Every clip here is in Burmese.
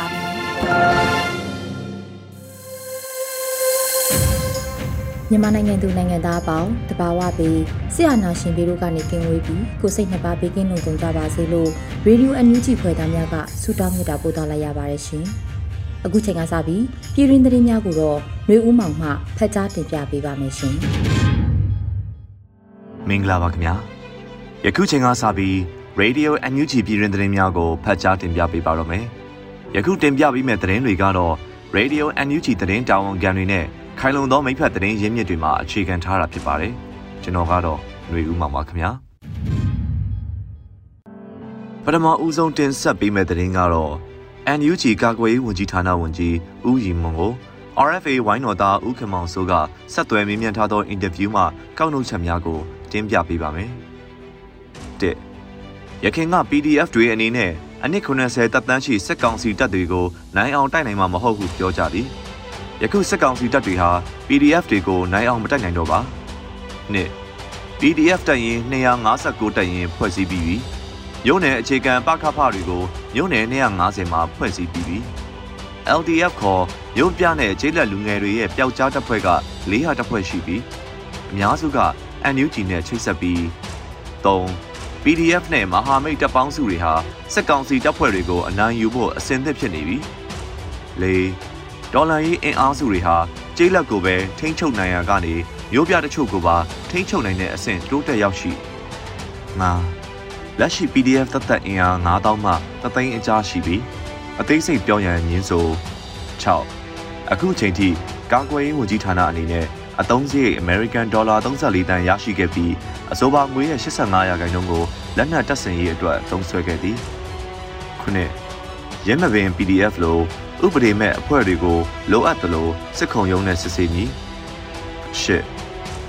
ါပြီ မြန်မာနိုင်ငံသူနိုင်ငံသားအပေါင်းတဘာဝပြီးဆရာနာရှင်ပြီးတို့ကနေကင်းဝေးပြီးကိုစိတ်နှစ်ပါးဘေးကင်းလုံခြုံကြပါစေလို့ရေဒီယိုအန်ယူဂျီဖွယ်သားများကဆုတောင်းမြတ်တာပို့သလိုက်ရပါတယ်ရှင်။အခုချိန်ကစပြီးပြည်ရင်းသတင်းများကိုတော့နှွေဦးမောင်မှဖတ်ကြားတင်ပြပေးပါမယ်ရှင်။မင်္ဂလာပါခင်ဗျာ။ယခုချိန်ကစပြီး Radio NUG ပြည်ရင်းသတင်းများကိုဖတ်ကြားတင်ပြပေးပါတော့မယ်။ ယခုတင်ပြပေးမယ့်သတင်းတွေကတော့ Radio NUG သတင်းတာဝန်ခံတွေနဲ့ခိုင်လုံသောမိဖက်သတင်းရင်းမြစ်တွေမှာအခြေခံထားတာဖြစ်ပါတယ်။ကျွန်တော်ကတော့ຫນွေဦးမှာပါခင်ဗျာ။ပထမဦးဆုံးတင်ဆက်ပေးမယ့်သတင်းကတော့ NUG ကာကွယ်ရေးဝန်ကြီးဌာနဝန်ကြီးဦးရီမွန်ကို RFA ဝိုင်းတော်သားဦးခင်မောင်စိုးကဆက်သွယ်မေးမြန်းထားသောအင်တာဗျူးမှာကောက်နှုတ်ချက်များကိုတင်ပြပေးပါမယ်။၁ရခင်က PDF တွေအနေနဲ့ အနည်း90တပ်တန်းရှိစစ်ကောင်စီတပ်တွေကိုနိုင်အောင်တိုက်နိုင်မှာမဟုတ်ဟုပြောကြသည်ယခုစစ်ကောင်စီတပ်တွေဟာ PDF တွေကိုနိုင်အောင်မတိုက်နိုင်တော့ပါနှစ် PDF တပ်ရင်259တပ်ရင်ဖွဲ့စည်းပြီးပြီရုံးနယ်အခြေခံပခဖတွေကိုရုံးနယ်250မှာဖွဲ့စည်းပြီးပြီ LDF ခေါ်ရုပ်ပြနဲ့ကျေးလက်လူငယ်တွေရဲ့ပျောက်ကြားတပ်ဖွဲ့က၄ဟာတပ်ဖွဲ့ရှိပြီးအများစုက NUG နဲ့ချိတ်ဆက်ပြီး3 PDF နဲ့မဟာမိတ်တပ်ပေါင်းစုတွေဟာစစ်ကောင်စီတပ်ဖွဲ့တွေကိုအနိုင်ယူဖို့အဆင်သင့်ဖြစ်နေပြီ။၄ဒေါ်လာရေးအင်အားစုတွေဟာကျေးလက်ကိုပဲထိန်းချုပ်နိုင်ရကနေမျိုးပြတချို့ကိုပါထိန်းချုပ်နိုင်တဲ့အဆင့်တိုးတက်ရောက်ရှိ၅လက်ရှိ PDF သက်သက်အင်အား9000မှ3သိန်းအကြားရှိပြီးအသေးစိတ်ပြောရန်ညင်းဆို6အခုချိန်ထိကာကွယ်ရေးဝန်ကြီးဌာနအနေနဲ့အသုံးစရိတ် American Dollar 34တန်ရရှိခဲ့ပြီး အဆိုပါငွေရဲ့85ရာခိုင်နှုန်းကိုလက်နက်တပ်ဆင်ရေးအတွက်သုံးစွဲခဲ့သည်ခုနှစ်ရဲမပင် PDF လိုဥပဒေမဲ့အဖွဲ့တွေကိုလိုအပ်သလိုစစ်ခုံရုံးနဲ့စစ်ဆေးမည်ရှစ်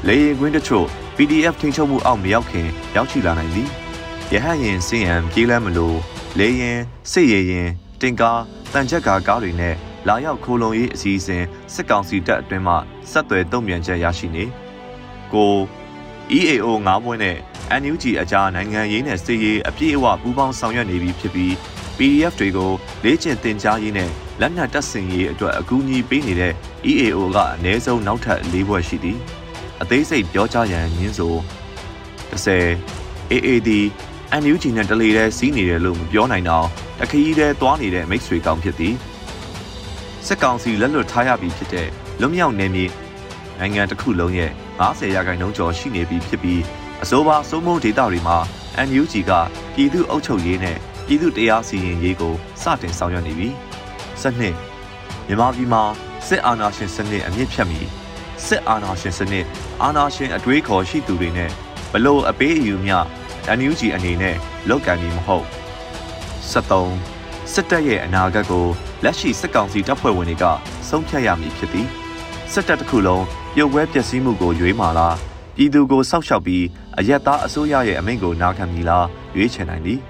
လေရင်ကွင်းတချို့ PDF ထိန်းချုပ်မှုအောက်မရောက်ခင်ရောက်ရှိလာနိုင်သည်ရဟရင်စင်ရန်ပြေးလမ်းမလို့လေရင်စစ်ရရင်တင်ကားတန်ချက်ကားကားတွေနဲ့လာရောက်ခိုးလုံရေးအစီအစဉ်စစ်ကောင်စီတပ်အတွင်းမှဆက်သွယ်တုံ့ပြန်ချက်ရရှိနေကို EAO 9ဘွဲ့နဲ့ NUG အကြားနိုင်ငံရေးနဲ့စစ်ရေးအပြည့်အဝပူးပေါင်းဆောင်ရွက်နေပြီဖြစ်ပြီး PDF တွေကိုလေ့ကျင့်သင်ကြားရေးနဲ့လက်နက်တပ်ဆင်ရေးအတွက်အကူအညီပေးနေတဲ့ EAO ကအနည်းဆုံးနောက်ထပ်၄ဘွဲ့ရှိသည်အသေးစိတ်ပြောကြားရန်ညင်းဆို30 AAD NUG နဲ့တလေတည်းစီးနေတယ်လို့မပြောနိုင်တော့တခီးတည်းသွားနေတဲ့မိတ်ဆွေကောင်ဖြစ်သည်စစ်ကောင်စီလက်လွတ်ထားရပြီဖြစ်တဲ့လွတ်မြောက်နေမြေနိုင်ငံတစ်ခုလုံးရဲ့ 90ရာခိုင်နှုန်းကျော်ရှိနေပြီဖြစ်ပြီးအဆိုပါစိုးမိုးဒေသတွေမှာ NUG ကပြည်သူ့အုပ်ချုပ်ရေးနဲ့ပြည်သူ့တရားစီရင်ရေးကိုစတင်ဆောင်ရွက်နေပြီ။စနစ်မြန်မာပြည်မှာစစ်အာဏာရှင်စနစ်အမြင့်ဖြတ်ပြီးစစ်အာဏာရှင်စနစ်အာဏာရှင်အတွေးခေါ်ရှိသူတွေနဲ့ဘလို့အပေးအယူမျှ NUG အနေနဲ့လောက်ကန်ပြီးမဟုတ်73စစ်တပ်ရဲ့အနာဂတ်ကိုလက်ရှိစစ်ကောင်စီတပ်ဖွဲ့ဝင်တွေကဆုံးဖြတ်ရမည်ဖြစ်သည်စစ်တပ်တစ်ခုလုံး ပြုတ်ဝဲပျက်စီးမှုကိုရွေးမာလားပြည်သူကိုစောက်ရှောက်ပြီးအရက်သားအစိုးရရဲ့အမိန့်ကိုနာခံမည်လားရွေးချယ်နိုင်သည်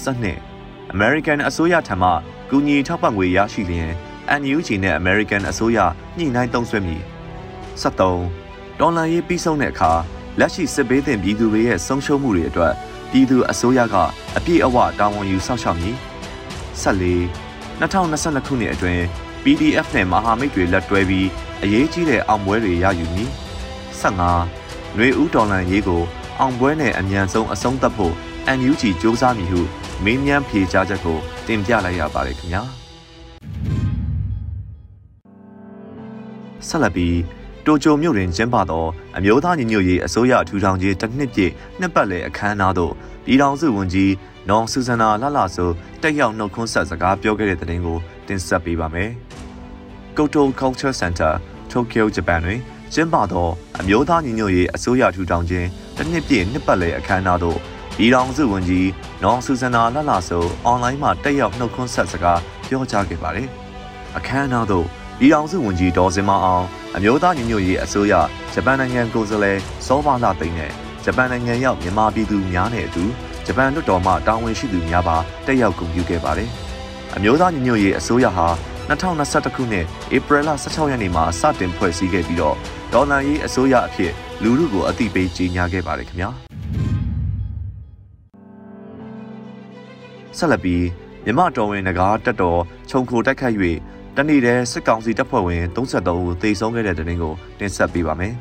စနစ် American အစိုးရထံမှကူညီထောက်ပံ့ငွေရရှိလျင် NUG နဲ့ American အစိုးရညှိနှိုင်းသုံးစွဲမည်73ဒေါ်လာရေးပြီးဆုံးတဲ့အခါလက်ရှိစစ်ဘေးသင့်ပြည်သူတွေရဲ့ဆုံးရှုံးမှုတွေအတွက်ပြည်သူအစိုးရကအပြည့်အဝတာဝန်ယူစောင့်ရှောက်မည်14 2022ခုနှစ်အတွင်း PDF နဲ့မဟာမိတ်တွေလက်တွဲပြီးအရေးကြီးတဲ့အောင်ပွဲတွေရယူမည်15ຫນွေဦးဒေါ်လန်ရေးကိုအောင်ပွဲနဲ့အမြန်ဆုံးအဆုံးသတ်ဖို့ NUG စ조사မည်ဟုမေးမြန်းဖြေကြားချက်ကိုတင်ပြလိုက်ရပါတယ်ခင်ဗျာဆက်လက်ပြီးတိုကျိုမြို့တွင်ကျင်းပသောအမျိုးသားညီညွတ်ရေးအစိုးရထူထောင်ရေးတစ်နှစ်ပြည့်နှစ်ပတ်လည်အခမ်းအနားသို့ပြည်ထောင်စုဝန်ကြီးနော်ဆူဇနာလှလှဆိုတက်ရောက်နှုတ်ခွန်းဆက်စကားပြောခဲ့တဲ့တဲ့တင်ကိုတင်ဆက်ပေးပါမယ်။ Kyoto Culture Center Tokyo Japan တွင်ကျင်းပသောအမျိုးသားညီညွတ်ရေးအစိုးရထူထောင်ခြင်းတစ်နှစ်ပြည့်နှစ်ပတ်လည်အခမ်းအနားသို့ပြည်ထောင်စုဝန်ကြီးနော်ဆူဇနာလှလှဆိုအွန်လိုင်းမှာတက်ရောက်နှုတ်ခွန်းဆက်စကားပြောကြားခဲ့ပါတယ်။အခမ်းအနားသို့ပြည်ထောင်စုဝန်ကြီးဒေါ်စင်မအောင်အမျိုးသားညီညွတ်ရေးအစိုးရဂျပန်နိုင်ငံကိုယ်စားလှယ်စောဘာလာသိန်းနဲ့ဂျပန်နိုင်ငံရောက်မြန်မာပြည်သူများနဲ့အတူဂျပန်လွှတ်တော်မှတာဝန်ရှိသူများပါတက်ရောက်ဂုဏ်ပြုခဲ့ပါတယ်။အမျိုးသားညီညွတ်ရေးအစိုးရဟာ 2021ခုနှစ်ဧပြီလ16ရက်နေ့မှာစတင်ဖွဲ့စည်းခဲ့ပြီးတော့ဒေါ်လာရေးအစိုးရအဖြစ်လူမှုကိုအသိပေးကြေညာခဲ့ပါတယ်ခင်ဗျာဆက်လက်ပြီးမြမတော်ဝင်ငကားတက်တော်ခြုံခိုတိုက်ခိုက်၍တနေ့တည်းစစ်ကောင်စီတပ်ဖွဲ့ဝင်33ဦးသေဆုံးခဲ့တဲ့တဲ့တင်ကိုတင်ဆက်ပေးပါမယ်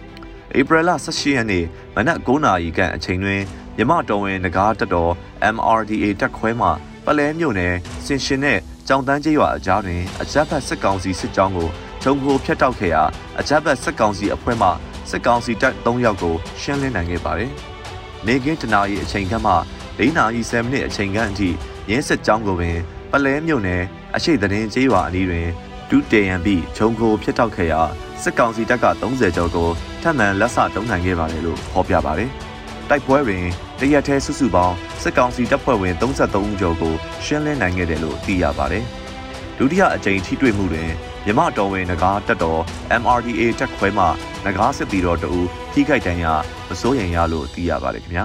။ဧပြီလ18ရက်နေ့မနက်9:00နာရီခန့်အချိန်တွင်မြမတော်ဝင်ငကားတက်တော် MRDA တက်ခွဲမှ ပလဲမြို့နယ်စင်ရှင်နဲ့ကြောင်တန်းကျေးရွာအကြားတွင်အကြမ်းဖက်စစ်ကောင်စီစစ်ကြောင်းကိုဂျုံကိုဖျက်တောက်ခဲ့ရာအကြမ်းဖက်စစ်ကောင်စီအဖွဲ့မှစစ်ကောင်စီတပ်3ယောက်ကိုရှင်းလင်းနိုင်ခဲ့ပါတယ်။နေကင်းတနာရီအချိန်ခန့်မှ၄နာရီ7မိနစ်အချိန်ခန့်အထိရင်းစစ်ကြောင်းကိုပင်ပလဲမြို့နယ်အရှိသတင်းကျေးရွာအနီးတွင်ဒုတေယံပြီးဂျုံကိုဖျက်တောက်ခဲ့ရာစစ်ကောင်စီတပ်က30ကျော်ကိုထပ်မံလက်ဆတုံးနိုင်ခဲ့ပါတယ်လို့ဖော်ပြပါတယ်။တိုက်ပွဲတွင် တရက်ထဲစုစုပေါင်းစစ်ကောင်စီတပ်ဖွဲ့ဝင်33ဦးကျော်ကိုရှင်းလင်းနိုင်ခဲ့တယ်လို့သိရပါတယ်။ဒုတိယအကြိမ်ထိတွေ့မှုတွင်မြမတော်ဝင်နဂါတက်တော် MRDA တက်ခွဲမှနဂါစစ်တီတော်တူထိခိုက်ဒဏ်ရာမစိုးရိမ်ရလို့သိရပါတယ်ခင်ဗျာ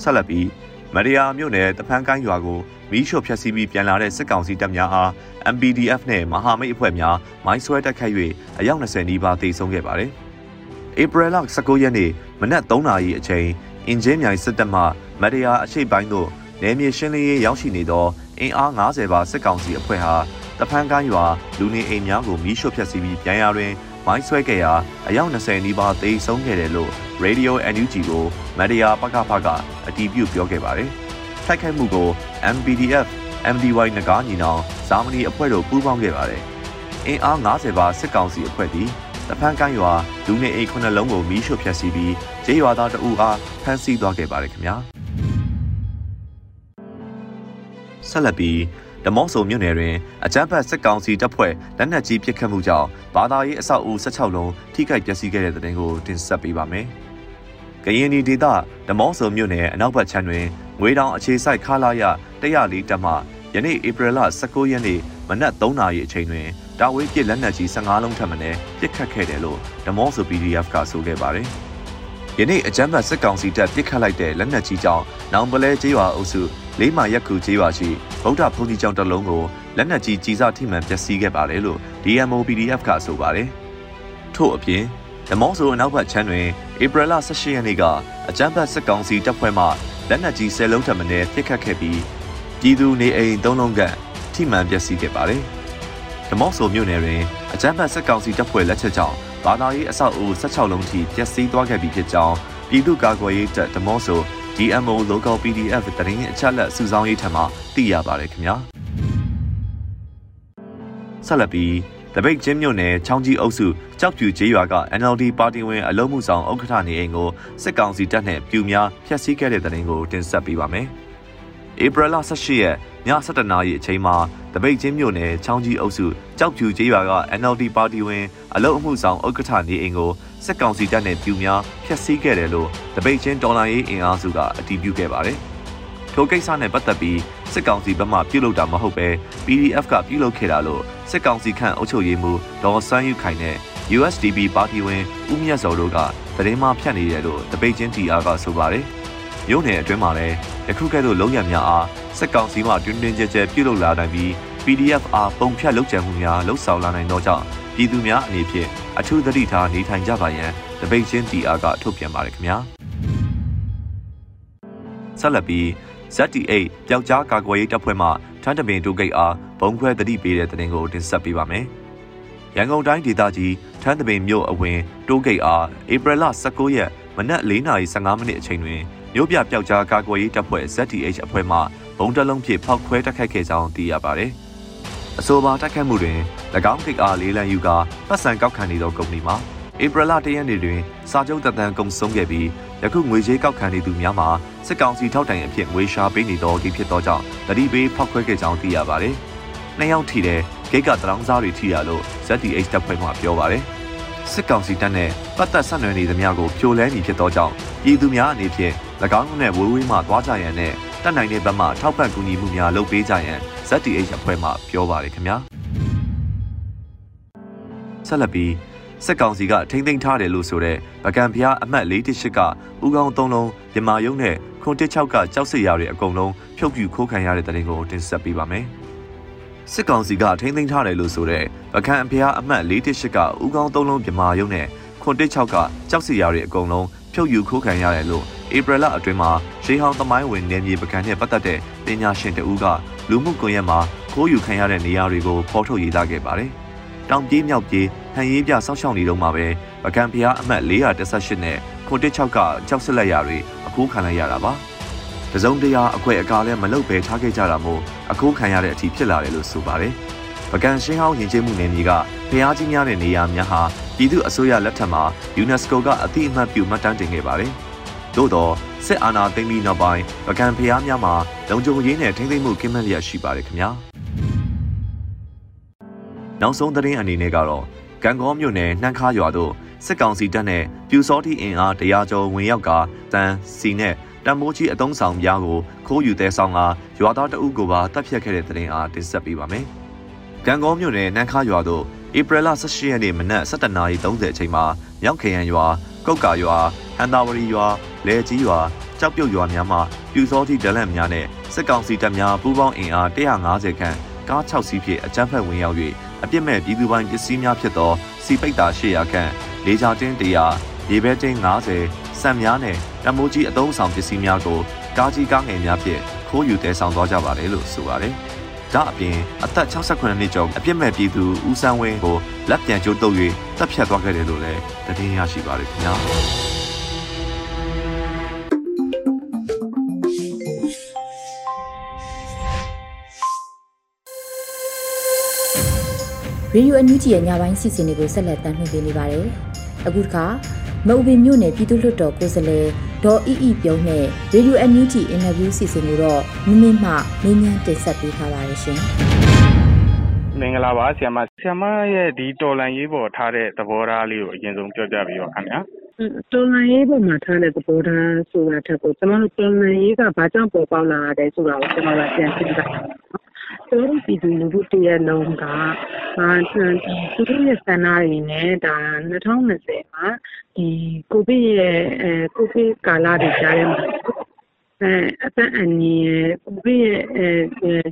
ဆက်လက်ပြီးမရယာမြို့နယ်တဖန်းကိုင်းရွာကိုမီးရှို့ဖျက်ဆီးပြီးပြန်လာတဲ့စစ်ကောင်စီတပ်များအား MPDF နဲ့မဟာမိတ်အဖွဲ့များမိုင်းဆွဲတိုက်ခိုက်၍အယောက်20နီးပါးသေဆုံးခဲ့ပါတယ်။ ဧပြီလ19ရက်နေ့မနက်3နာရီအချိန်အင်ဂျင်မြိုင်စစ်တပ်မှမရယာအရှိတ်ပိုင်းသို့နယ်မြေရှင်းလင်းရေးရောက်ရှိနေသောအင်အား90ပါစစ်ကောင်စီအဖွဲ့ဟာတဖန်းကိုင်းရွာလူနေအိမ်များကိုမီးရှို့ဖျက်ဆီးပြီးပြန်ရတွင်မိုင်းဆွဲခဲ့ရာအယောက်20နီးပါးသေဆုံးခဲ့တယ်လို့ Radio NUG ကိုမဒရာပကဖကအတည်ပြုပြောခဲ့ပါတယ်။ထိုက်ခိုက်မှုကို MPDF, MDY နဂါညီနောင်ဇာမနီအဖွဲ့တို့ပူးပေါင်းခဲ့ပါတယ်။အင်အား90ပါစစ်ကောင်စီအဖွဲ့သည် တဖန်ကိုင်းရွာလူနေအိမ်ခုနှစ်လုံးကိုမီးရှို့ဖျက်ဆီးပြီးကျေးရွာသားတအူအားဖမ်းဆီးသွားခဲ့ပါတယ်ခင်ဗျာ။ဆက်လက်ပြီးဓမော့ဆိုမြို့နယ်တွင်အကြမ်းဖက်စစ်ကောင်စီတပ်ဖွဲ့လက်နက်ကြီးပစ်ခတ်မှုကြောင့်ဘာသာရေးအဆောက်အဦ16လုံးထိခိုက်ပျက်စီးခဲ့တဲ့တဲ့တင်ကိုတင်ဆက်ပေးပါမယ်။ကရင်ပြည်ဒေသဓမော့ဆိုမြို့နယ်အနောက်ဘက်ခြမ်းတွင်ငွေတောင်အခြေစိုက်ခလာရ104တပ်မှယနေ့ဧပြီလ19ရက်နေ့မနက်3နာရီအချိန်တွင် တာဝေးပစ်လက်နက်ကြီး15လုံးထပ်မံပစ်ခတ်ခဲ့တယ်လို့ဓမော့ဆို PDF ကဆိုခဲ့ပါတယ်။ယနေ့အကြမ်းဖက်စစ်ကောင်စီတပ်ပစ်ခတ်လိုက်တဲ့လက်နက်ကြီးကြောင့်နောင်ပလဲကျေးရွာအုပ်စုလေးမာရက်ကူကျေးရွာရှိဗုဒ္ဓဘုန်းကြီးကျောင်းတစ်လုံးကိုလက်နက်ကြီးကြီးစားထိမှန်ပျက်စီးခဲ့ပါတယ်လို့ DMO PDF ကဆိုပါတယ်။ထို့အပြင်ဓမောဆိုအနောက်ဘက်ခြမ်းတွင်ဧပြီလ18ရက်နေ့ကအကြမ်းဖက်စစ်ကောင်စီတပ်ဖွဲ့မှလက်နက်ကြီး10လုံးထပ်မံပစ်ခတ်ခဲ့ပြီးပြည်သူနေအိမ်3လုံးကထိမှန်ပျက်စီးခဲ့ပါတယ်။ ဓမောဆိုမြို့နယ်တွင်အကြမ်းဖက်စစ်ကောင်စီတပ်ဖွဲ့လက်ချက်ကြောင့်ဘာသာရေးအဆောက်အဦ16လုံးထိပျက်စီးသွားခဲ့ပြီးဖြစ်ကြောင်းပြည်သူ့ကာကွယ်ရေးတပ်ဓမောဆို DMO Local PDF တရင်အချက်လက်စုဆောင်းရေးထံမှသိရပါတယ်ခင်ဗျာဆက်လက်ပြီးတပိတ်ချင်းမြို့နယ်ချောင်းကြီးအုပ်စုကြောက်ပြူကျေးရွာက NLD ပါတီဝင်အလုံးမှုဆောင်ဥက္ကဋ္ဌနေအိမ်ကိုစစ်ကောင်စီတပ်နဲ့ပြူများဖျက်ဆီးခဲ့တဲ့တဲ့ရင်ကိုတင်ဆက်ပေးပါမယ်။ ဧပြီလ18ရက်ည7:00နာရီအချိန်မှာတပိတ်ချင်းမြို့နယ်ချောင်းကြီးအုပ်စုကြောက်ပြူကျေးရွာက NLD ပါတီဝင်အလုံးမှုဆောင်ဥက္ကဋ္ဌနေအိမ်ကိုစစ်ကောင်စီတပ်နဲ့ပြူများဖျက်ဆီးခဲ့တယ်လို့တပိတ်ချင်းဒေါ်လာရေးအင်အားစုကအတည်ပြုခဲ့ပါတယ်။ထိုကိစ္စနဲ့ပတ်သက်ပြီးစစ်ကောင်စီဘက်မှပြုလုပ်တာမဟုတ်ပဲ PDF ကပြုလုပ်ခဲ့တာလို့စစ်ကောင်စီခန့်အုပ်ချုပ်ရေးမှူးဒေါ်ဆန်းယူခိုင်နဲ့ USDP ပါတီဝင်ဦးမြတ်စောတို့ကသတင်းမှဖြတ်နေတယ်လို့တပိတ်ချင်း TR ကဆိုပါတယ်။ မြို့နယ်အတွင်းမှာလည်းယခုကဲ့သို့လုံရများအားစစ်ကောင်စီမှတွင်တွင်ကြဲကြဲပြုလုပ်လာနိုင်ပြီး PDF အားပုံဖြတ်လုပ်ကြံမှုများလှုပ်ဆောင်လာနိုင်သောကြောင့်ပြည်သူများအနေဖြင့်အထူးသတိထားနေထိုင်ကြပါရန်တပိတ်ချင်း TR ကထုတ်ပြန်ပါတယ်ခင်ဗျာဆက်လက်ပြီး ZT8 ပျောက်ကြားကာကွယ်ရေးတပ်ဖွဲ့မှထန်းတပင်တိုးဂိတ်အားဘုံခွဲတတိပေးတဲ့တဲ့တင်ကိုတင်ဆက်ပေးပါမယ်။ရန်ကုန်တိုင်းဒေသကြီးထန်းတပင်မြို့အဝင်တိုးဂိတ်အားဧပြီလ19ရက်မနက်4:15မိနစ်အချိန်တွင် မြို့ပြပျောက်ကြားကာကွယ်ရေးတပ်ဖွဲ့ ZTH အဖွဲ့မှဘုံတလုံးဖြင့်ဖောက်ခွဲတိုက်ခိုက်ခဲ့ကြောင်းသိရပါတယ်။အဆိုပါတိုက်ခတ်မှုတွင်၎င်းကိတ်အားလေးလံယူကာပတ်စံကောက်ခံနေသောကုမ္ပဏီမှာဧပြီလ၁ရက်နေ့တွင်စာချုပ်သက်တမ်းကုန်ဆုံးခဲ့ပြီးယခုငွေကြေးကောက်ခံနေသူများမှာစစ်ကောင်စီထောက်တိုင်အဖြစ်ငွေရှာပေးနေသောကိဖြစ်သောကြောင့်တတိပေးဖောက်ခွဲခဲ့ကြောင်းသိရပါတယ်။နှစ်ယောက်ထိတဲ့ဂိတ်ကတရောင်းစားတွေထိရလို့ ZDH တပ်ဖွဲ့မှပြောပါတယ်။စစ်ကောင်စီတပ်နဲ့ပတ်သက်ဆက်နွယ်နေသမျှကိုဖြိုလဲနေဖြစ်သောကြောင့်ပြည်သူများအနေဖြင့်၎ င်းတို့နဲ့ဝေးဝေးမှသွားကြရန်နဲ့တက်နိုင်တဲ့ဘက်မှထောက်ပံ့ကူညီမှုများလုပ်ပေးကြရန် ZDH အဖွဲ့မှပြောပါတယ်ခင်ဗျာဆက်လက်ပြီးစစ်ကောင်စီကထိမ့်သိမ်းထားတယ်လို့ဆိုတဲ့ဗကံဖျားအမှတ်418ကဥကောင်းသုံးလုံးမြမာယုံနဲ့ခွန်တစ်6ကကြောက်စစ်ရတဲ့အကုန်လုံးဖြုတ်ပြူခိုးခံရတဲ့တဲ့ရင်ကိုတင်ဆက်ပေးပါမယ်စစ်ကောင်စီကထိမ့်သိမ်းထားတယ်လို့ဆိုတဲ့ဗကံဖျားအမှတ်418ကဥကောင်းသုံးလုံးမြမာယုံနဲ့ခွန်တစ်6ကကြောက်စစ်ရတဲ့အကုန်လုံးဖြုတ်ယူခိုးခံရတယ်လို့ ဧပြီလအတွင်းမှာရှေးဟောင်းသမိုင်းဝင်နယ်မြေပကံနဲ့ပတ်သက်တဲ့ပညာရှင်တဦးကလူမှုကွန်ရက်မှာခိုးယူခံရတဲ့နေရာတွေကိုဖော်ထုတ်ရေးသားခဲ့ပါတယ်။တောင်ပြေးမြောက်ပြေးဟန်ရေးပြစောက်ရှောက်နေတော့မှပဲပကံဖျားအမှတ်418နဲ့ခွန်တစ်6ကကြောက်စစ်လက်ရာတွေအခိုးခံလိုက်ရတာပါ။တစုံတရာအခွဲအကားလည်းမလုပ်ပဲထားခဲ့ကြတာမို့အခိုးခံရတဲ့အထိဖြစ်လာတယ်လို့ဆိုပါတယ်။ပကံရှင်းဟောင်းယဉ်ကျေးမှုနယ်မြေကဖျားကြီးများတဲ့နေရာများဟာပြည်သူအစိုးရလက်ထက်မှာ UNESCO ကအသိအမှတ်ပြုမှတ်တမ်းတင်ခဲ့ပါတယ်။ သို့တော့စစ်အာဏာသိမ်းပြီးနောက်ပိုင်းပကံဖျားများမှာလုံခြုံရေးနဲ့ထိန်းသိမ်းမှုကင်းမဲ့လျက်ရှိပါတယ်ခင်ဗျာ။နောက်ဆုံးသတင်းအနေနဲ့ကတော့ကံကောမြို့နယ်နှမ်းခါရွာသို့စစ်ကောင်စီတပ်နဲ့ပြူစောတိအင်အားတရာကျော်ဝင်ရောက်ကတန်စီနဲ့တံမိုးကြီးအုံဆောင်များကိုခိုးယူတဲ့ဆောင်ကရွာသားတအုပ်ကိုပါတပ်ဖြတ်ခဲ့တဲ့သတင်းအားတင်ဆက်ပေးပါမယ်။ကံကောမြို့နယ်နှမ်းခါရွာသို့ဧပြီလ18ရက်နေ့မနက်7:30အချိန်မှာမြောက်ခရံရွာ ကုတ်ကာရွာဟန်တာဝရီရွာလဲကြီးရွာကြောက်ပြုတ်ရွာများမှာပြူစောတိဒလန့်များနဲ့စစ်ကောင်စီတပ်များပူးပေါင်းအင်အား150ခန့်ကား6စီးဖြင့်အကြမ်းဖက်ဝင်ရောက်၍အပြစ်မဲ့ပြည်သူပိုင်းပစ္စည်းများဖြစ်သောစီပိတ်တာ800ခန့်လေကြာတင်း100ရေဘဲတင်း90စံများနဲ့တမိုးကြီးအသုံးဆောင်ပစ္စည်းများကိုကားကြီးကားငယ်များဖြင့်ခိုးယူတဲဆောင်သွားကြပါတယ်လို့ဆိုပါတယ်။ ဒါအပြင်အသက်68နှစ်ကျော်အပြစ်မဲ့ပြည်သူဦးစန်းဝင်းကိုလက်ပြန်ကျိုးတုပ်၍တပ်ဖြတ်သွားခဲ့တယ်လို့လည်းသတင်းရရှိပါတယ်ခင်ဗျာ။ရေဒီယိုအန်ယူဂျီရဲ့ညပိုင်းစီစဉ်တွေကိုဆက်လက်တင်ပြနေပါတယ်။အခုတစ်ခါ မအူပင်မြို့နယ်ပြည်သူ့လွှတ်တော်ကိုယ်စားလှယ်ဒေါ်အီအီပြုံးနဲ့ရေဒီယိုအန်ယူဂျီအင်တာဗျူးစီစဉ်ကိုတော့မင်းမင်းမှမင်းမြန်းတင်ဆက်ပေးထားပါတယ်ရှင်။မင်္ဂလာပါဆရာမဆရာမရဲ့ဒီတော်လန်ရေးပေါ်ထားတဲ့သဘောထားလေးကိုအရင်ဆုံးပြောပြပေးပါခင်ဗျာတော်လန်ရေးပေါ်မှာထားတဲ့သဘောထားဆိုတာထက်ကိုကျွန်တော်တို့တော်လန်ရေးကဘာကြောင့်ပေါ်ပေါက်လာတယ်ဆိုတာကိုကျွန်တော်ကပြန်သိတာ ကျွန်တော်ပြည်သူလူထုတရက်လုံးကအာဒီသူတို့ရဲ့စံနာတွေနဲ့ဒါ2020မှာဒီကိုဗစ်ရဲ့အဲကိုဗစ်ကာလတွေကြားထဲမှာအဲအသက်အန္တရာယ်ကိုဗစ်ရဲ့အဲ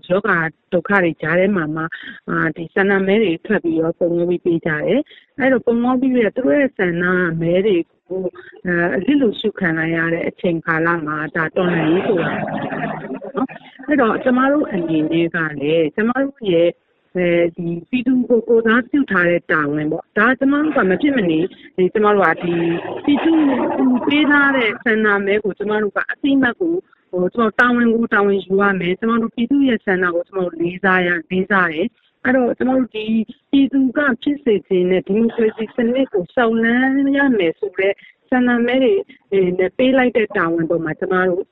ယောဂဒုက္ခတွေကြားထဲမှာမှအာဒီဆန္ဒမဲတွေထွက်ပြီးတော့ပုံပြီးပေးကြတယ်အဲ့တော့ပုံပြီးပြီးတော့သူတို့ရဲ့ဆန္ဒမဲတွေ ကိုအဲအလစ်လို့ရှုခံလိုက်ရတဲ့အချိန်ကာလမှာဒါတော်လှန်ရေးဆိုတာနော်အဲ့တော့ကျမတို့အနေနဲ့ကလည်းကျမတို့ရဲ့အဲဒီပြည်သူကိုကိုစားပြုထားတဲ့တာဝန်ပေါ့ဒါကျမတို့ကမဖြစ်မနေဒီကျမတို့ကဒီပြည်သူကိုပေးထားတဲ့ဆန္ဒမဲကိုကျမတို့ကအသိမှတ်ကိုဟိုကျွန်တော်တာဝန်ကိုတာဝန်ယူရမယ်ကျမတို့ပြည်သူရဲ့ဆန္ဒကိုကျွန်တော်လေးစားရလေးစားတယ် အဲ့တော့ကျွန်တော်တို့ဒီပြည်သူကဖြစ်စေခြင်းနဲ့ဒီမိုကရေစီစနစ်ကိုစောင့်နှံရမယ်ဆိုတဲ့ဆန္ဒမဲတွေနဲ့ပေးလိုက်တဲ့တာဝန်ပေါ်မှာကျွန်တော်တို့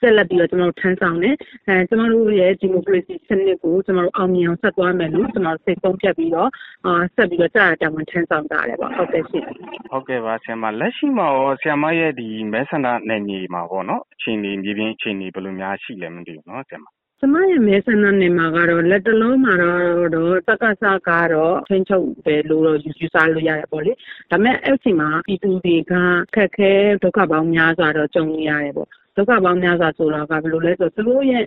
ဆက်လက်ပြီးတော့ကျွန်တော်တို့ထမ်းဆောင်တယ်။အဲကျွန်တော်တို့ရဲ့ဒီမိုကရေစီစနစ်ကိုကျွန်တော်တို့အောင်မြင်အောင်ဆက်သွားမယ်လို့ကျွန်တော်တို့စိတ်ဆုံးဖြတ်ပြီးတော့အာဆက်ပြီးတော့ကြာတာဝန်ထမ်းဆောင်ကြရတယ်ပေါ့ဟုတ်ကဲ့ရှင်။ဟုတ်ကဲ့ပါဆရာမလက်ရှိမှာရောဆရာမရဲ့ဒီမဲဆန္ဒနယ်မြေမှာပေါ့နော်အခြေအနေမြေပြင်အခြေအနေဘယ်လိုများရှိလဲမသိဘူးနော်ဆရာမ ကျမရဲ့မဲဆန္ဒနယ်မှာကတော့လက်တလုံးမှာတော့တက္ကသကတော့ထိန်းချုပ်ပဲလို့တော့ယူဆလို့ရတယ်ပေါ့လေဒါပေမဲ့အဲ့ဒီမှာပြည်သူတွေကခက်ခဲဒုက္ခပေါင်းများစွာတော့ကြုံနေရတယ်ပေါ့ဒုက္ခပေါင်းများစွာဆိုတာကဘယ်လိုလဲဆိုတော့သူတို့ရဲ့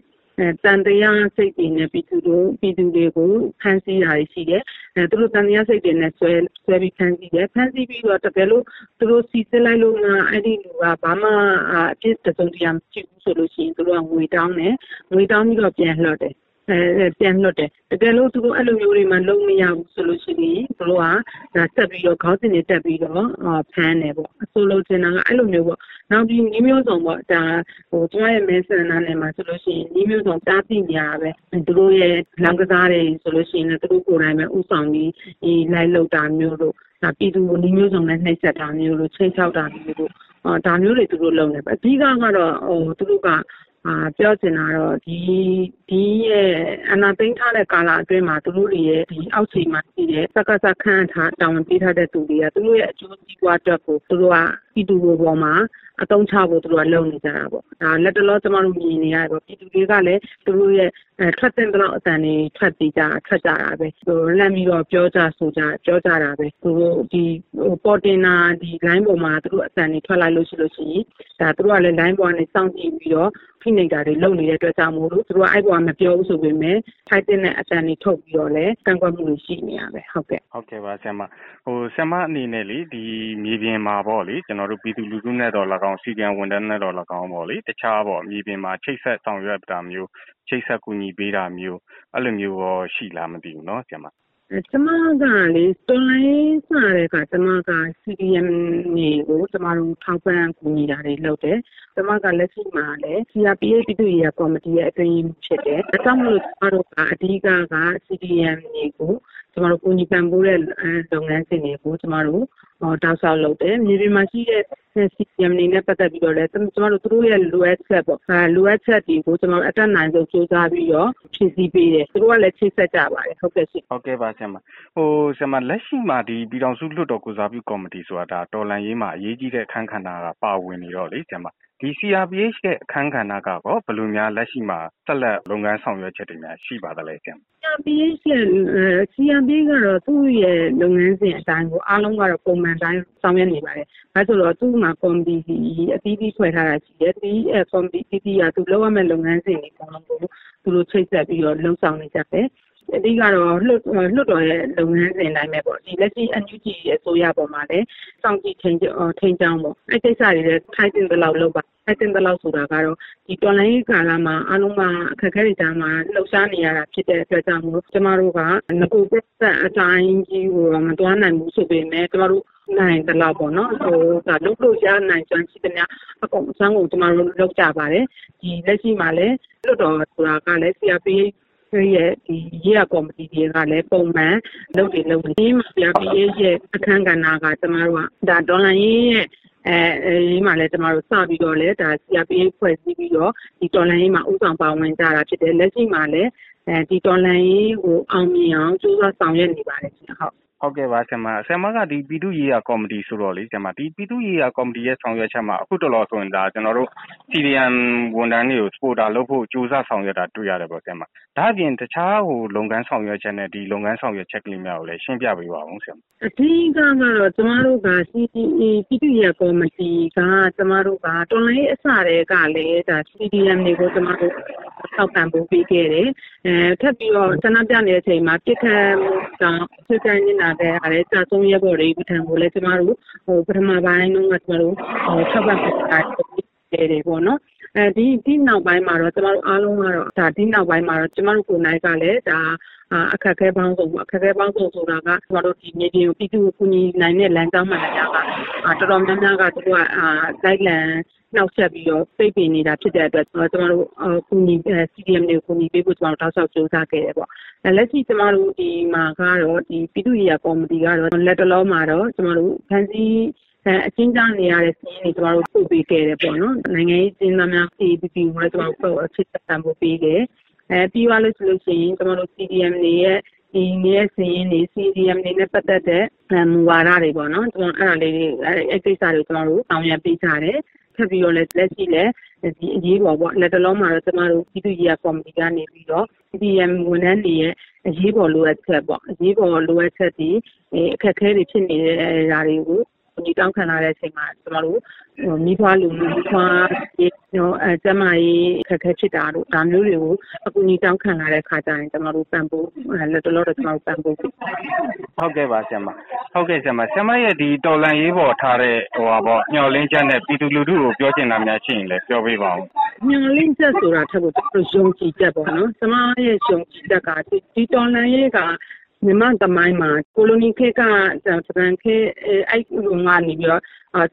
တန်တရားစိတ်တွေနဲ့ပြည်သူတို့ပြည်သူတွေကိုဖမ်းဆီးတာရှိတယ်။အဲသူတို့တန်တရားစိတ်တွေနဲ့ဆွဲဆွဲပြီးဖမ်းဆီးတယ်။ဖမ်းဆီးပြီးတော့တကယ်လို့သူတို့စီစစ်လိုက်လို့မှအဲ့ဒီလူကဘာမှအဖြစ်တစုံတရာမရှိဘူးဆိုလို့ရှိရင်သူတို့ကငွေတောင်းတယ်။ငွေတောင်းပြီးတော့ပြန်လှော့တယ်။ အဲပြန်လွှတ်တယ်တကယ်လို့သူတို့အဲ့လိုမျိုးတွေမှလုံးမရဘူးဆိုလို့ရှိရင်သူတို့ကဒါတက်ပြီးတော့ခေါင်းစဉ်တွေတက်ပြီးတော့ဖမ်းတယ်ပေါ့အဆိုလိုချင်တာကအဲ့လိုမျိုးပေါ့နောက်ဒီနည်းမျိုးစုံပေါ့ဒါဟိုကျွန်တော်ရဲ့မဲဆန္ဒနယ်မှာဆိုလို့ရှိရင်နည်းမျိုးစုံတားသိနေရပဲသူတို့ရဲ့လောင်ကစားတွေဆိုလို့ရှိရင်သူတို့ကိုယ်တိုင်ပဲဥဆောင်ပြီးဒီလိုက်လောက်တာမျိုးတို့ဒါပြည်သူနည်းမျိုးစုံနဲ့နှိပ်စက်တာမျိုးတို့ချိန်ချောက်တာမျိုးတို့အော်ဒါမျိုးတွေသူတို့လုပ်နေပဲအဓိကကတော့ဟိုသူတို့က အာပြောချင်တာတော့ဒီဒီရဲ့အနာသိမ်းထားတဲ့ကာလအတွင်းမှာသူတို့တွေရဲ့ဒီအောက်ခြေမှာရှိတဲ့စက္ကစခန့်ထားတောင်းပေးထားတဲ့သူတွေကသူတို့ရဲ့အကျိုးစီးပွားအတွက်ကိုသူတို့ကပြည်သူတွေပေါ်မှာအတုံးချဖို့သူတို့ကလုပ်နေကြတာပေါ့ဒါလက်တလောကျမတို့မြင်နေရတယ်ပေါ့ပြည်သူတွေကလည်းသူတို့ရဲ့အဲထွက်တဲ့တော့အတန်တွေထွက်ပြီးကြထွက်ကြတာပဲဟိုလက်ပြီးတော့ပြောကြဆိုကြပြောကြတာပဲသူတို့ဒီဟိုပေါ်တင်နာဒီ line ပေါ်မှာသူတို့အတန်တွေထွက်လိုက်လို့ရှိလို့ရှိရင်ဒါသူတို့ကလည်း line ပေါ်ကနေစောင့်ကြည့်ပြီးတော့ဖိနှိပ်တာတွေလုပ်နေတဲ့အတွက်ကြောင့်မို့လို့သူတို့ကအဲ့ပေါ်ကမပြောဘူးဆိုပေမဲ့ထိုက်တဲ့အတန်တွေထုတ်ပြီးတော့လည်းကန့်ကွက်မှုတွေရှိနေရပဲဟုတ်ကဲ့ဟုတ်ကဲ့ပါဆရာမဟိုဆရာမအနေနဲ့လေဒီမြေပြင်မှာပေါ့လေကျွန်တော်နော်တို့ ပြည်သူလူထုနဲ့သော်လည်းကောင်း၊ CDM ဝန်ထမ်းနဲ့သော်လည်းကောင်းပေါ့လေ၊တခြားပေါ့ မြေပြင်မှာ ချိတ်ဆက်ဆောင်ရွက်တာမျိုး၊ချိတ်ဆက်ကူညီပေးတာမျိုး အဲ့လိုမျိုးရော ရှိလားမသိဘူးနော် ဆရာမ။ကျမကလေ တော်လှန်ရေးစတဲ့အခါ ကျမက CDM တွေကို ကျမတို့ ထောက်ပံ့ကူညီတာတွေလုပ်တယ်။ကျမက လက်ရှိမှာလည်း CRPH ပြည်သူ့ရေးရာကော်မတီရဲ့ အတွင်းရေးမှူးဖြစ်တယ်။ဒါကြောင့်မို့လို့ ကျမတို့က အဓိကက CDM တွေကို ကျမတို့ကူညီပံ့ပိုးတဲ့လုပ်ငန်းစဉ်တွေကိုကျမတို့တောက်လျှောက်လုပ်တယ်။မြေပြင်မှာရှိတဲ့ CDM တွေနဲ့ပတ်သက်ပြီးတော့လည်းကျမတို့သူတို့ရဲ့လိုအပ်ချက်ပေါ့။လိုအပ်ချက်တွေကိုကျမတို့အတတ်နိုင်ဆုံးကြိုးစားပြီးတော့ဖြည့်ဆည်းပေးတယ်။သူတို့ကလည်းချိတ်ဆက်ကြပါတယ်။ဟုတ်ကဲ့ရှင့်။ဟုတ်ကဲ့ပါဆရာမ။ဟိုဆရာမလက်ရှိမှာဒီပြည်ထောင်စုလွှတ်တော်ကိုယ်စားပြုကော်မတီဆိုတာဒါတော်လှန်ရေးမှာအရေးကြီးတဲ့အခန်းကဏ္ဍကပါဝင်နေတော့လေဆရာမ ဒီ CRPH ရဲ့ အခန်းကဏ္ဍကရော ဘယ်လိုများ လက်ရှိမှာ ဆက်လက် လုပ်ငန်းဆောင်ရွက်ချက်တွေများ ရှိပါသလဲဆရာ။ CRPH ရဲ့ CRPH ကတော့ သူ့ရဲ့လုပ်ငန်းစဉ်အတိုင်းကိုအားလုံးကတော့ ပုံမှန်တိုင်း ဆောင်ရွက်နေပါတယ်။ဘာလို့ဆိုတော့ သူ့မှာ ကော်မတီအသီးသီး ဖွဲ့ထားတာရှိတယ်။ဒီကော်မတီအသီးသီးက သူလုပ်ရမယ့် လုပ်ငန်းစဉ်တွေ အကုန်လုံးကို သူတို့ ချိတ်ဆက်ပြီးတော့ လုပ်ဆောင်နေကြတယ် အဓိကတော့လွှတ်လွှတ်တော်ရဲ့လုပ်ငန်းစဉ်တိုင်းပဲပေါ့ဒီလက်ရှိ NUG ရဲ့အစိုးရပေါ်မှာလည်းစောင့်ကြည့်ထိန်းထိန်းချောင်းပေါ့အဲ့ကိစ္စတွေလည်းထိုက်တင်တဲ့လောက်လုပ်ပါထိုက်တင်တဲ့လောက်ဆိုတာကတော့ဒီတော်လိုင်းကာလမှာအလုံးမအခက်အခဲတွေကြားမှာလှုပ်ရှားနေရတာဖြစ်တဲ့အတွက်ကြောင့်မို့ကျမတို့ကငကူပြတ်အတိုင်းကြီးကိုမတွားနိုင်ဘူးဆိုပေမဲ့ကျမတို့နိုင်တဲ့လောက်ပေါ့နော်ဟိုဒါလုပ်လို့ရနိုင်စွမ်းရှိတဲ့များအကုန်အစမ်းကိုကျမတို့လုပ်ကြပါတယ်ဒီလက်ရှိမှာလည်းလွတ်တော်ဆိုတာကလည်း CRPH ရဲ့ဒီရေးရကော်မတီတွေကလည်းပုံမှန်လုပ်နေလုပ်နေဒီမှာပြပြီးရဲ့အခန်းကဏ္ဍကကျမတို့ကဒါဒေါ်လာရင်းရဲ့အဲအဲဒီမှာလည်းကျမတို့စပြီးတော့လည်းဒါ CRPA ဖွဲ့စည်းပြီးတော့ဒီတော်လိုင်းရေးမှာဥဆောင်ပါဝင်ကြတာဖြစ်တယ်လက်ရှိမှာလည်းအဲဒီတော်လိုင်းရေးကိုအောင်မြင်အောင်ကြိုးစားဆောင်ရွက်နေပါတယ်ရှင်ဟုတ် ဟုတ်ကဲ့ပါဆရာမ ဆရာမက ဒီပြည်သူ့ရေးရာကော်မတီဆိုတော့လေ ဆရာမ ဒီပြည်သူ့ရေးရာကော်မတီရဲ့ ဆောင်ရွက်ချက်မှာ အခုတော်တော်ဆိုရင်ဒါကျွန်တော်တို့ CDM ဝန်ထမ်းတွေကို supporter လုပ်ဖို့ ကြိုးစားဆောင်ရွက်တာ တွေ့ရတယ်ပေါ့ ဆရာမ ဒါအပြင် တခြားဟိုလုပ်ငန်းဆောင်ရွက်ချက်နဲ့ ဒီလုပ်ငန်းဆောင်ရွက်ချက်ကလေးများကိုလည်း ရှင်းပြပေးပါအောင်ဆရာမ အဓိကကတော့ ကျမတို့က CDA ပြည်သူ့ရေးရာကော်မတီက ကျမတို့က တော်လိုင်းအစတွေကလည်းဒါ CDM တွေကို ကျမတို့ ထောက်ပံ့ဖို့ပေးခဲ့တယ်အဲထပ်ပြီးတော့ ဆန္ဒပြနေတဲ့အချိန်မှာပြစ်ခတ်မှုကြောင့်စစ်တပ်နေတာတဲ့အားလည်းစာဆုံးရဲဘော်တွေပထမကိုလည်းကျမတို့ဟိုပထမပိုင်းတုန်းကကျမတို့ဟိုထောက်ပံ့ပေးတာတယ်ပေါ့နော် အဲဒီဒီနောက်ပိုင်းမှာတော့ကျမတို့အားလုံးကတော့ဒါဒီနောက်ပိုင်းမှာတော့ကျမတို့ကိုယ်နိုင်ကလည်းဒါအခက်အခဲပေါင်းစုံအခက်အခဲပေါင်းစုံဆိုတာကကျမတို့ဒီမြေပြင်ပြည်သူ့ကူညီနိုင်တဲ့လမ်းကြောင်းမှန်တရားကတော်တော်များများကသူတို့ကလိုက်လံနှောက်ယှက်ပြီးတော့ပိတ်ပင်နေတာဖြစ်တဲ့အတွက်ကျမတို့ကူညီ CDM တွေကိုကူညီပေးဖို့ကျမတို့တောက်လျှောက်ကြိုးစားခဲ့တယ်ပေါ့။လက်ရှိကျမတို့ဒီမှာကတော့ဒီပြည်သူ့ရေးရာကော်မတီကတော့လက်တလောမှာတော့ကျမတို့ဖန်စီ အချင်းကြားနေရတဲ့စီးရင်တွေကျမတို့ပို့ပေးခဲ့တယ်ပေါ့နော်။နိုင်ငံရေးကျင်းသားများ APP ကိုလည်းကျမတို့အချစ်တမ်းပို့ပေးတယ်။အဲပြီးသွားလို့ဆိုလို့ရှိရင်ကျမတို့ CDM တွေရဲ့ဒီနေ့စရင်နေ CDM တွေနဲ့ပတ်သက်တဲ့မူဝါဒတွေပေါ့နော်ကျွန်တော်အဲ့ဒါလေးတွေအဲ့ကိစ္စတွေကျွန်တော်တို့ဆောင်ရွက်ပေးကြတယ်ထပ်ပြီးတော့လည်းလက်ရှိလည်းဒီအရေးပေါ်ပေါ့လက်တလုံးမှာတော့ကျမတို့ပြည်သူ့ရေးကော်မတီကနေပြီးတော့ CDM ဝန်ထမ်းတွေရဲ့အရေးပေါ်လိုအပ်ချက်ပေါ့အရေးပေါ်လိုအပ်ချက်ဒီအခက်အခဲတွေဖြစ်နေတဲ့ဓာတွေကို ညီတောင်းခံလာတဲ့အချိန်မှာကျမတို့မိဖွားလူလူမိဖွားရေးနော်အဲကျမကြီးခက်ခဲဖြစ်တာတို့ဒါမျိုးတွေကိုအကူညီတောင်းခံလာတဲ့ခါကျရင်ကျမတို့ပံ့ပိုးလက်တလောတော့ကျမတို့ပံ့ပိုးဖြစ်ဟုတ်ကဲ့ပါဆရာမဟုတ်ကဲ့ဆရာမဆရာမရဲ့ဒီတော်လန်ရေးပေါ်ထားတဲ့ဟိုပါပေါ့ညှော်လင်းချက်နဲ့ပြည်သူလူထုကိုပြောချင်တာများရှိရင်လည်းပြောပေးပါဦးညှော်လင်းချက်ဆိုတာထက်ကိုကျမတို့ယုံကြည်ချက်ပေါ့နော်ကျမရဲ့ယုံကြည်ချက်ကဒီတော်လန်ရေးက မြန်မာသမိုင်းမှာကိုလိုနီခေတ်ကဂျပန်ခေတ်အဲ့လိုကနေပြီးတော့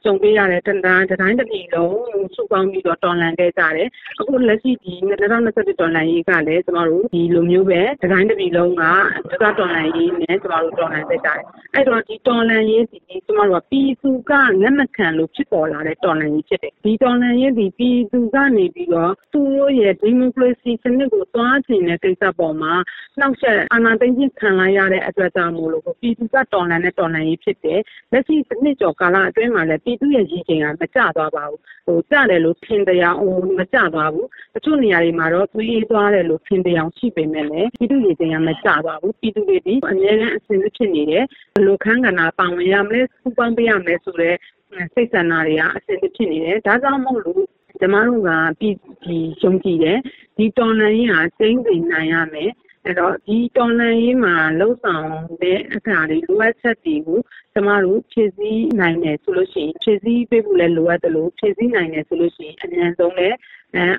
ကြုံတွေ့ရတဲ့တတိုင်းတတိုင်းတစ်ပြည်လုံးစုပေါင်းပြီးတော့တော်လန်ခဲ့ကြတယ်။အခုလက်ရှိဒီ2021တော်လန်ရေးကလည်းကျမတို့ဒီလိုမျိုးပဲတတိုင်းတစ်ပြည်လုံးကဒုက္ခတော်လန်ရေးနဲ့ကျမတို့တော်လန်ခဲ့ကြတယ်။အဲ့တော့ဒီတော်လန်ရေးဒီကျမတို့ကပြည်သူကလက်မခံလို့ဖြစ်ပေါ်လာတဲ့တော်လန်ရေးဖြစ်တယ်။ဒီတော်လန်ရေးဒီပြည်သူကနေပြီးတော့သူတို့ရဲ့ဒီမိုကရေစီစနစ်ကိုသွားချင်တဲ့ကိစ္စပေါ်မှာနှောက်ယှက်အာဏာသိမ်းခြင်းခံလိုက်ရတဲ့အတွက်ကြောင့်မို့လို့ပြည်သူကတော်လန်တဲ့တော်လန်ရေးဖြစ်တယ်။လက်ရှိတစ်နှစ်ကျော်ကာလအတွင်းမှာလည်းပြည်သူရဲ့ရည်ချိန်ကမကျသွားပါဘူးဟိုကျတယ်လို့ထင်တရားဟိုမကျသွားဘူးတချို့နေရာတွေမှာတော့သွေးသွားတယ်လို့ထင်တရားရှိပေမဲ့လည်းပြည်သူရည်ချိန်ကမကျသွားဘူးပြည်သူတွေဒီအများကြီးအဆင်သင့်ဖြစ်နေတယ်ဘယ်လိုခန်းကဏ္ဍပါဝင်ရမလဲစူပန်းပေးရမယ်ဆိုတော့စိတ်ဆန္ဒတွေကအဆင်သင့်ဖြစ်နေတယ်ဒါကြောင့်မို့လို့ကျမတို့ကပြည်ဒီရှုံးကြည့်တယ်ဒီတော်လန်ရေးဟာကျင်းသိနိုင်ရမယ်အဲ့တော့ဒီတော်လန်ရေးမှာလှုပ်ဆောင်တဲ့အခါတွေလိုအပ်ချက်တွေကို ကျမတို့ဖြည့်ဆည်းနိုင်တယ်ဆိုလို့ရှိရင်ဖြည့်ဆည်းပေးဖို့လည်းလိုအပ်တယ်လို့ဖြည့်ဆည်းနိုင်တယ်ဆိုလို့ရှိရင်အများဆုံးလည်း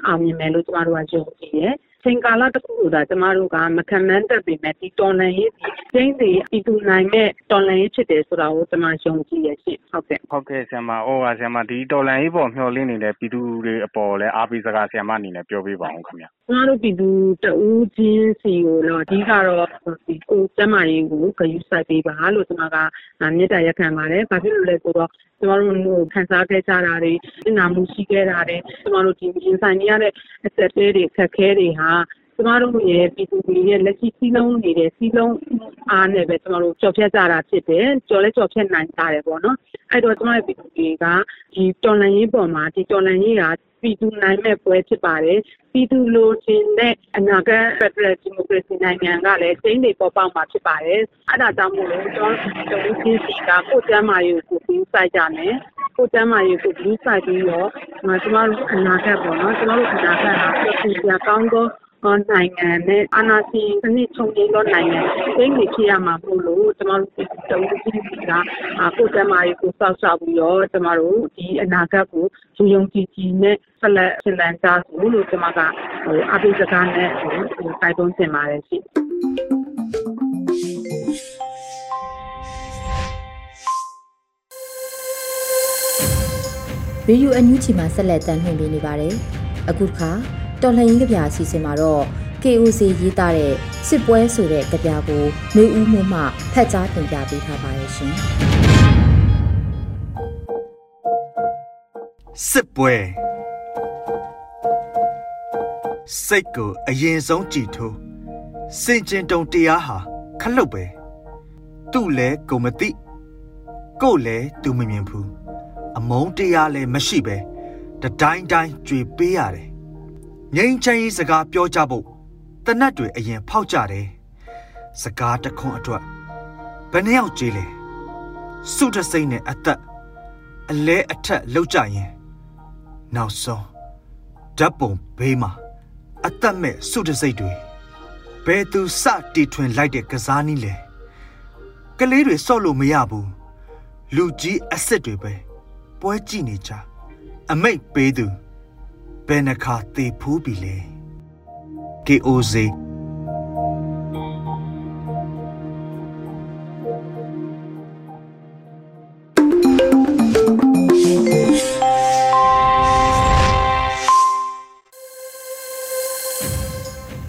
အောင်မြင်မယ်လို့ကျမတို့ကယုံကြည်တယ် ချိန်ကာလတစ်ခုကိုဒါကျမတို့ကမခံမှန်းတတ်ပေမဲ့ဒီတော်လန်ရေးဒီကျင်းစီပြည်သူနိုင်မဲ့တော်လန်ရေးဖြစ်တယ်ဆိုတာကိုကျမယုံကြည်ရရှိဟုတ်ကဲ့ဟုတ်ကဲ့ဆရာမဟောပါဆရာမဒီတော်လန်ရေးပေါ်မျှော်လင့်နေတဲ့ပြည်သူတွေအပေါ်လည်းအားပေးစကားဆရာမအနေနဲ့ပြောပေးပါအောင်ခင်ဗျာကျမတို့ပြည်သူတဦးချင်းစီကိုတော့အဓိကတော့ဒီကိုကျမရေးကိုဂရုစိုက်ပေးပါလို့ကျမကမေတ္တာရက်ခံပါတယ်ဘာဖြစ်လို့လဲဆိုတော့ကျမတို့ခံစားခဲ့ကြတာတွေနာမှုရှိခဲ့တာတွေကျမတို့ဒီရင်ဆိုင်နေရတဲ့အသက်တွေခက်ခဲတွေဟာကျမတို့ရဲ့ပြည်သူတွေရဲ့လက်ရှိစီးလုံးနေတဲ့စီးလုံးအားနဲ့ပဲကျမတို့ကြော်ဖြတ်ကြတာဖြစ်တယ်ကြော်လဲကြော်ဖြတ်နိုင်ကြတယ်ပေါ့နော်အဲ့တော့ကျမတို့ပြည်သူတွေကဒီတော်လန်ရေးပေါ်မှာဒီတော်လန်ရေးက ပြည်သူနိုင်မဲ့ပွဲဖြစ်ပါတယ်ပြည်သူလိုချင်တဲ့အနာဂတ် Federal Democracy နိုင်ငံကလည်းစိမ့်တွေပေါ်ပေါက်မှာဖြစ်ပါတယ်အဲ့ဒါကြောင့်မို့လို့ကျွန်တော်တို့ဒီစီကကိုကျမ်းမာရေးကိုပြီးစိုက်ကြမယ်ကိုကျမ်းမာရေးကိုပြီးစိုက်ပြီးတော့ကျွန်တော်တို့အနာဂတ်ပေါ့နော်ကျွန်တော်တို့အနာဂတ်ဟာပြည်သူကောင်း သောနိုင်ငံနဲ့အာဏာရှင်စနစ်ချုပ်ငြိမ်းသောနိုင်ငံသိနေဖြစ်ရမှာမို့လို့ကျမတို့တုံးကြီးကကိုယ်တမရီကိုစောက်ရှောက်ပြီးတော့ကျမတို့ဒီအနာဂတ်ကိုယူယုံကြည်ကြည်နဲ့ဆက်လက်ဆင်လန်းကြဆိုလို့ကျမကဟိုအပိစကားနဲ့ဟိုတိုက်တွန်းတင်ပါတယ်ရှိရေဒီယိုအန်ယူချီမှာဆက်လက်တမ်းလှည့်ပေးနေပါတယ်။အခုခါ တော်လှန်ရေးကြပြအစီအစဉ်မှာတော့ KOC ရေးသားတဲ့စစ်ပွဲဆိုတဲ့ကြပြကိုနေဦးမှုမှဖတ်ကြားတင်ပြပေးထားပါရဲ့ရှင်စစ်ပွဲစိတ်ကိုအရင်ဆုံးကြည်ထိုးစင်ကျင်တုံတရားဟာခလုတ်ပဲသူ့လဲကိုမသိကို့လဲသူမမြင်ဘူးအမုန်းတရားလည်းမရှိပဲတတိုင်းတိုင်းကြွေပေးရတယ် ငိမ့်ချမ်းရေးစကားပြောကြဖို့တနတ်တွေအရင်ဖောက်ကြတယ်စကားတခွန်းအတွက်ဘယ်နှယောက်ကြေးလဲစုတစိမ့်နဲ့အသက်အလဲအထက်လောက်ကြရင်နောက်ဆုံးဓာတ်ပုံဘေးမှာအသက်မဲ့စုတစိမ့်တွေဘယ်သူစတီထွင်လိုက်တဲ့ကစားနည်းလဲကလေးတွေစော့လို့မရဘူးလူကြီးအစ်စ်တွေပဲပွဲကြည့်နေကြအမိတ်ပေးသူ ဘယ်နှခါသေဖူးပြီလဲ KOZ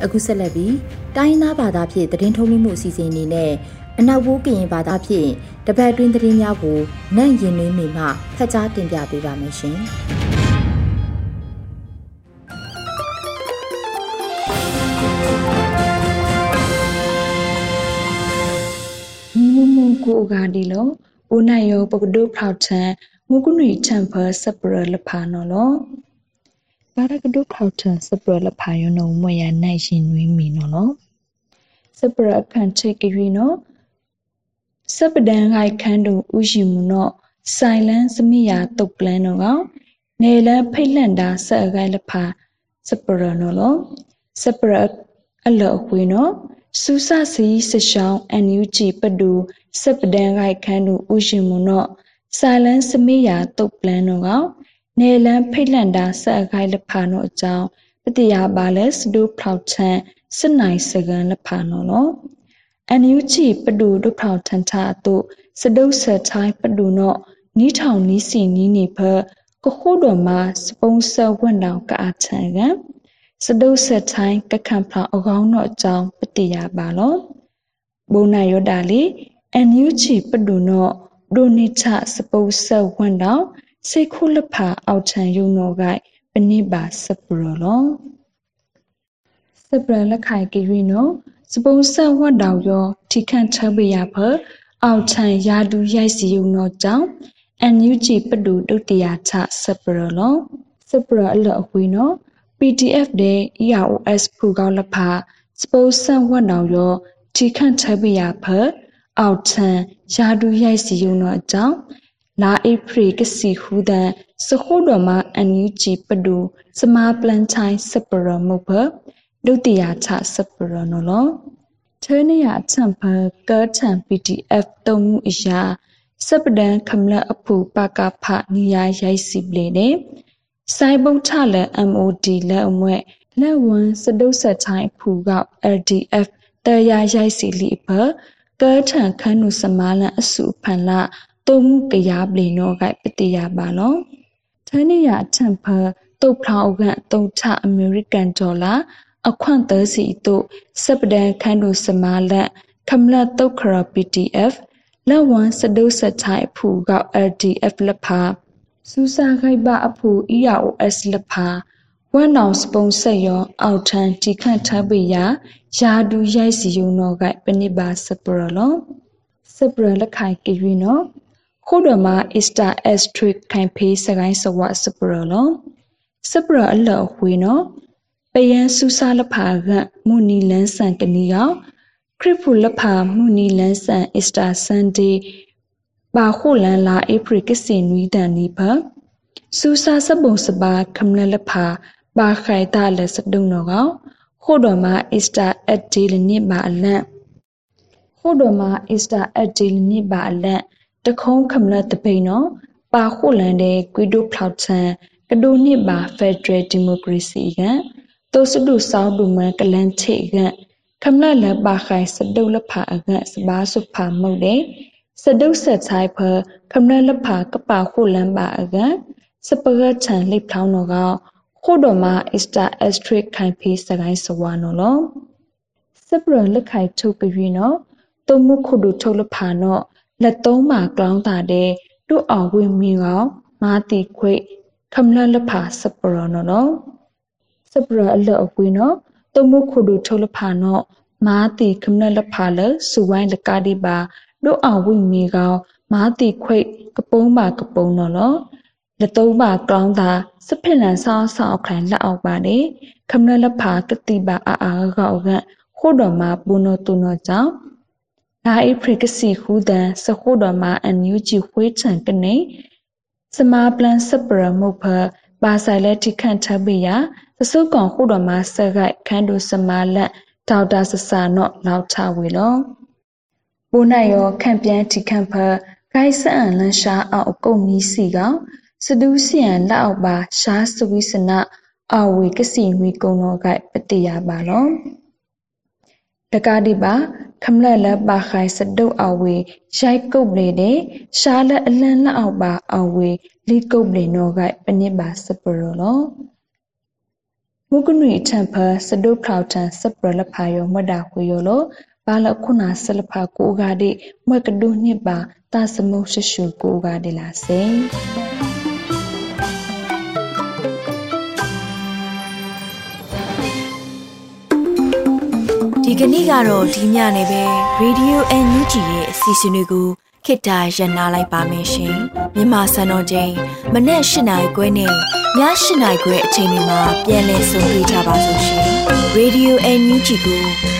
အခုဆက်လက်ပြီးတိုင်းသားဘာသာဖြင့်သတင်းထုတ်လွှင့်မှုအစီအစဉ်အနေနဲ့အနောက်ဘိုးကရင်ဘာသာဖြင့်တပတ်တွင်းသတင်းများကိုနန့်ရင်နှင်းမိမှဖတ်ကြားတင်ပြပေးပါမယ်ရှင်။ ကိုဂါဒီလောဦးနိုင်ယောပကဒုဖောက်ထန်ငုကုနီချမ်ဖာစပရလဖာနော်လောဘာရကဒုဖောက်ထန်စပရလဖာယောနော်မွေရနိုင်ရှင်နွေးမီနော်လောစပရအခန့်ချိတ်ကြွေနော်စပဒန်ဂိုက်ခန်းတို့ဥရှင်မူနော်ဆိုင်လန်စမိယာတုတ်ပလန်နော်ကောင်နေလန်ဖိတ်လန့်တာဆက်အကိုင်လဖာစပရနော်လောစပရအလောအခွေနော် စူးစစီစရှောင်းအန်ယူဂျီပဒူစပဒန်ခိုက်ခန်းတူဥရှင်မနော့ဆိုင်လန်စမိယာတုတ်ပလန်နော်ကောင်နေလန်ဖိတ်လန့်တာဆက်အကိုင်လဖာနော်အကြောင်းပတိယာပါလဲစဒူဖောက်ချန်စနိုင်စကန်လဖာနော်လောအန်ယူဂျီပဒူဒုဖောက်ထန်တာတို့စဒုဆထိုင်းပဒူနော့နီးထောင်နီးစီနီးနေဖကခုတော်မှာစပုံးဆဝန်တောင်ကအထံက စဒုဆက်ထိုင်းကခံဖောင်အကောင်းတော့အကြောင်းပတိရပါလောဘုံနာယောတာလီအန်ယူချီပဒုနောဒိုနိချစပုံးဆဝန်တောင်စေခုလဖာအောက်ထံယုံတော်ကပနိပါစပရလောစပရလက်ခိုင်ကီရီနောစပုံးဆဝန်တောင်ယောထိခန့်ချဘရဖအောက်ထံယာဒူရိုက်စီယုံတော်ကြောင့် NUG ပဒုဒုတိယချစပရလောစပရအလအဝီနော PDF တဲ့ EROS ဖူကောက်လဖာစပိုးဆန်ဝတ်နောင်ရောတီခန့်ထပရဖအောက်ထန်ယာဒူရိုက်စီယုံတော့အကြောင်းလာဧပြီကစီဟူဒန်စခုတော်မှာ NUG ပဒုစမာပလန်ချိုင်းစပရမုတ်ဖဒုတိယချစပရနော်လောထဲနေရအချံဖကောထံ PDF တုံမှုအရာစပဒန်ခမလအဖူပကဖနီယာရိုက်စီပလေနေ စိုင်းပုတ်ထလ MOD လက်အမွဲ့လက်ဝန်စဒုဆက်ချိုင်းဖူက LDF တရရိုက်စီလီဖកើထန်ခန်းနုစမာလန်အစုဖန်လာတုံမှုကရပလီနောကပတိယပါလောထန်းနေရအထံဖတုတ်ဖောက်ကန်တုံထအမေရိကန်ဒေါ်လာအခွန့်သစီတို့စပဒန်ခန်းနုစမာလန်ခမလတုတ်ခရ PDF လက်ဝမ်စဒုစထိုင်ဖူကောက် LDF လဖာ စူစာခိုက်ပအဖူ EROS လဖာဝမ်နောင်စပုံဆက်ရောအောက်ထန်တီခန့်ထပ်ပေရာယာဒူရိုက်စီယုံတော့ကပနိပါစပရလောစပရလခိုင်ကီရီနော်ခိုးတော်မှာ Easter Asterisk ခိုင်ဖေးစကိုင်းစဝစပရလောစပရအလောဝေနော်ပယံစူစာလဖာကမူနီလန်းဆန်ကနီယောခရစ်ဖူလဖာမူနီလန်ဆန်အစ္စတာဆန်ဒေး ပါခုလန်လာဧပြီကစင်နွီဒန်နီဖစူစာစပုံစပါခမလလဖာပါခိုင်တာလက်စဒုံနောကခို့တော်မှာအစ္စတာအက်ဒီလနိပါအလန့်ခို့တော်မှာအစ္စတာအက်ဒီလနိပါအလန့်တခုံးခမလတပိန်နော်ပါခုလန်တဲ့ကွီဒိုဖလောက်ချန်ကဒိုနိပါဖက်ဒရယ်ဒီမိုကရေစီကတိုစဒုဆောင်းဒူမန်ကလန်ချေကခမလလပါခိုင်စဒုလဖာအငတ်စဘာစုဖာမုတ်တဲ့ စဒုဆက်ချိုင်ဖခမလလဖာကပါခုလန်ပါအကစပဂတ်ချန်လိပ်ထောင်းတော့ကခုတော်မှာအစ္စတာအက်စထရစ်ခိုင်ဖေးစကိုင်းစဝါနော်လောစပရလက်ခိုင်ထုတ်ကြွေနော်တုံမှုခုဒုထုတ်လဖာနော်လက်သုံးမှာကောင်းတာတဲ့တို့အောင်ဝင်မီကောင်မာတီခွိခမလလဖာစပရနော်နော်စပရအလအကွေနော်တုံမှုခုဒုထုတ်လဖာနော့မာတိခမနလဖာလစူဝိုင်းလကာဒီပါ ဒုအောင်ဝိမီကောင်မာတိခွိတ်ကပုံးပါကပုံးနော်လောလက်သုံးပါကောင်းတာစဖစ်လန်ဆောင်းဆောင်းခိုင်လက်အောက်ပါနေခမနလဖာကတိပါအာအာကောက်ကခို့တော်မှာပူနောတူနောကြောင့်လာအိဖရကစီခူဒန်စခို့တော်မှာအန်ယူဂျီခွေးချန်ကနေစမာပလန်စပရမုတ်ဖပါဆိုင်လက်တိခန့်ထပ်ပြရာစစုကောင်ခုတော်မှာဆက်ခိုက်ခန်းတို့စမာလက်ဒေါက်တာဆဆာနော့လောက်ချဝေလော ပိုးနိုင်ရောခန့်ပြန်တီခန့်ဖဂိုက်ဆန်လန်ရှာအောက်ကုတ်နီးစီကောင်စဒူးစီယန်လက်အောက်ပါရှားစဝိစနအဝေကစီငွေကုံတော်ကပတိယပါလောတကားဒီပါခမလက်လက်ပါခိုင်စတုပ်အဝေရိုက်ကုတ်လေတဲ့ရှားလက်အလန်းလက်အောက်ပါအဝေလီကုတ်လေနော်ကပနစ်ပါစပရောလောမုကနွေထံဖစဒုဖောက်ထံစပရလဖာယောမဒခွေယောလော ဘာလခုနာဆလဖာကိုဂါဒီမွဲကဒုနှစ်ပါတစမုရှရှုကိုဂါဒီလာစေဒီကနေ့ကတော့ဒီညနေပဲ Radio NUG ရဲ့အစီအစဉ်လေးကိုခေတ္တရနာလိုက်ပါမယ်ရှင်မြန်မာစံတော်ချိန်မနေ့၈နိုင်ခွဲနဲ့ည၈နိုင်ခွဲအချိန်တွေမှာပြောင်းလဲဆိုပြကြပါလို့ရှင် Radio NUG ကို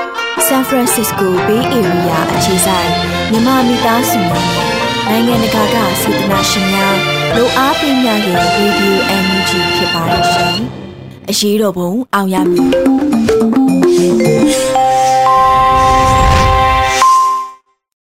San Francisco Bay Area အခြေစိုက်မြန်မာမိသားစုများနိုင်ငံတကာကစေတနာရှင်များလိုအားပေးများရဲ့ Radio NUG ဖြစ်ပါတယ်ရှင်။အရေးတော်ပုံအောင်ရမည်